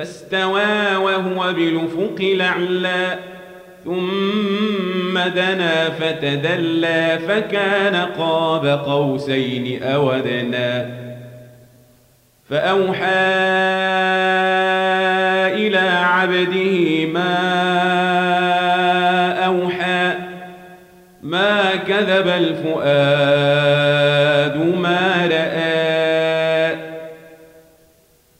فاستوى وهو بالافق الاعلى ثم دنا فتدلى فكان قاب قوسين أو أدنى. فأوحى إلى عبده ما أوحى ما كذب الفؤاد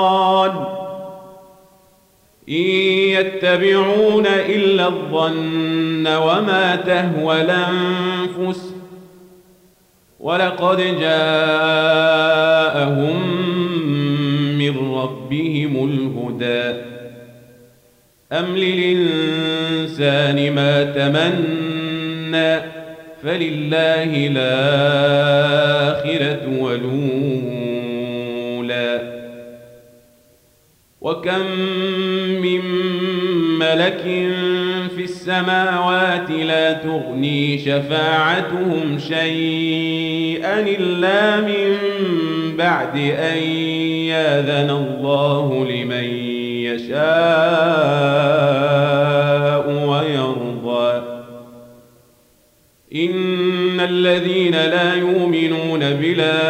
سلطان إن يتبعون إلا الظن وما تهوى الأنفس ولقد جاءهم من ربهم الهدى. أم للإنسان ما تمنى فلله الآخرة ولولا وكم من ملك في السماوات لا تغني شفاعتهم شيئا إلا من بعد أن ياذن الله لمن يشاء ويرضى إن الذين لا يؤمنون بالآخرة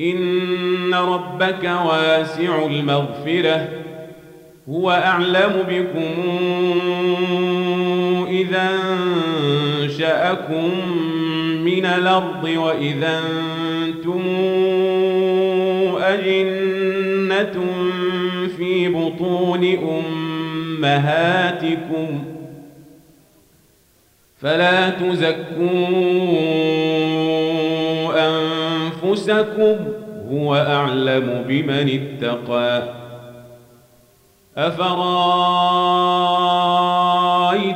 إن ربك واسع المغفرة. هو أعلم بكم إذا أنشأكم من الأرض وإذا أنتم أجنة في بطون أمهاتكم. فلا تزكون أنفسكم هو أعلم بمن اتقى. أفرأيت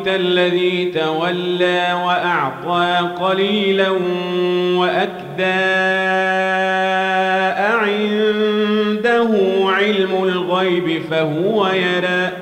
الذي تولى وأعطى قليلا وأكدى أعنده علم الغيب فهو يرى.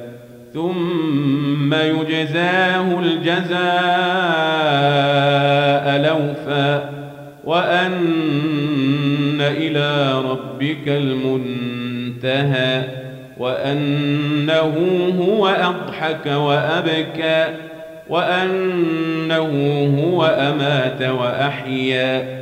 ثم يجزاه الجزاء لوفا وأن إلى ربك المنتهى وأنه هو أضحك وأبكى وأنه هو أمات وأحيا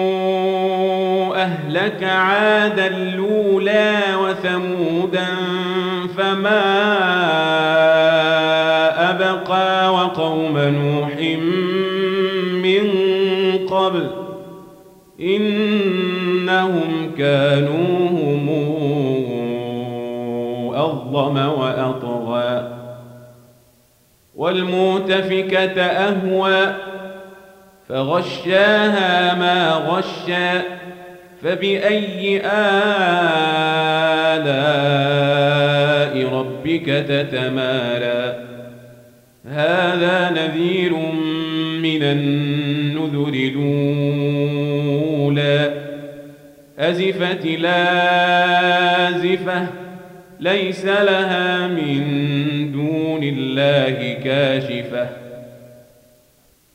أهلك عادا الأولى وثمودا فما أبقى وقوم نوح من قبل إنهم كانوا هم أظلم وأطغى والمؤتفكة أهوى فغشاها ما غشى فبأي آلاء ربك تتمارى؟ هذا نذير من النذر الأولى. أزفت لازفة ليس لها من دون الله كاشفة.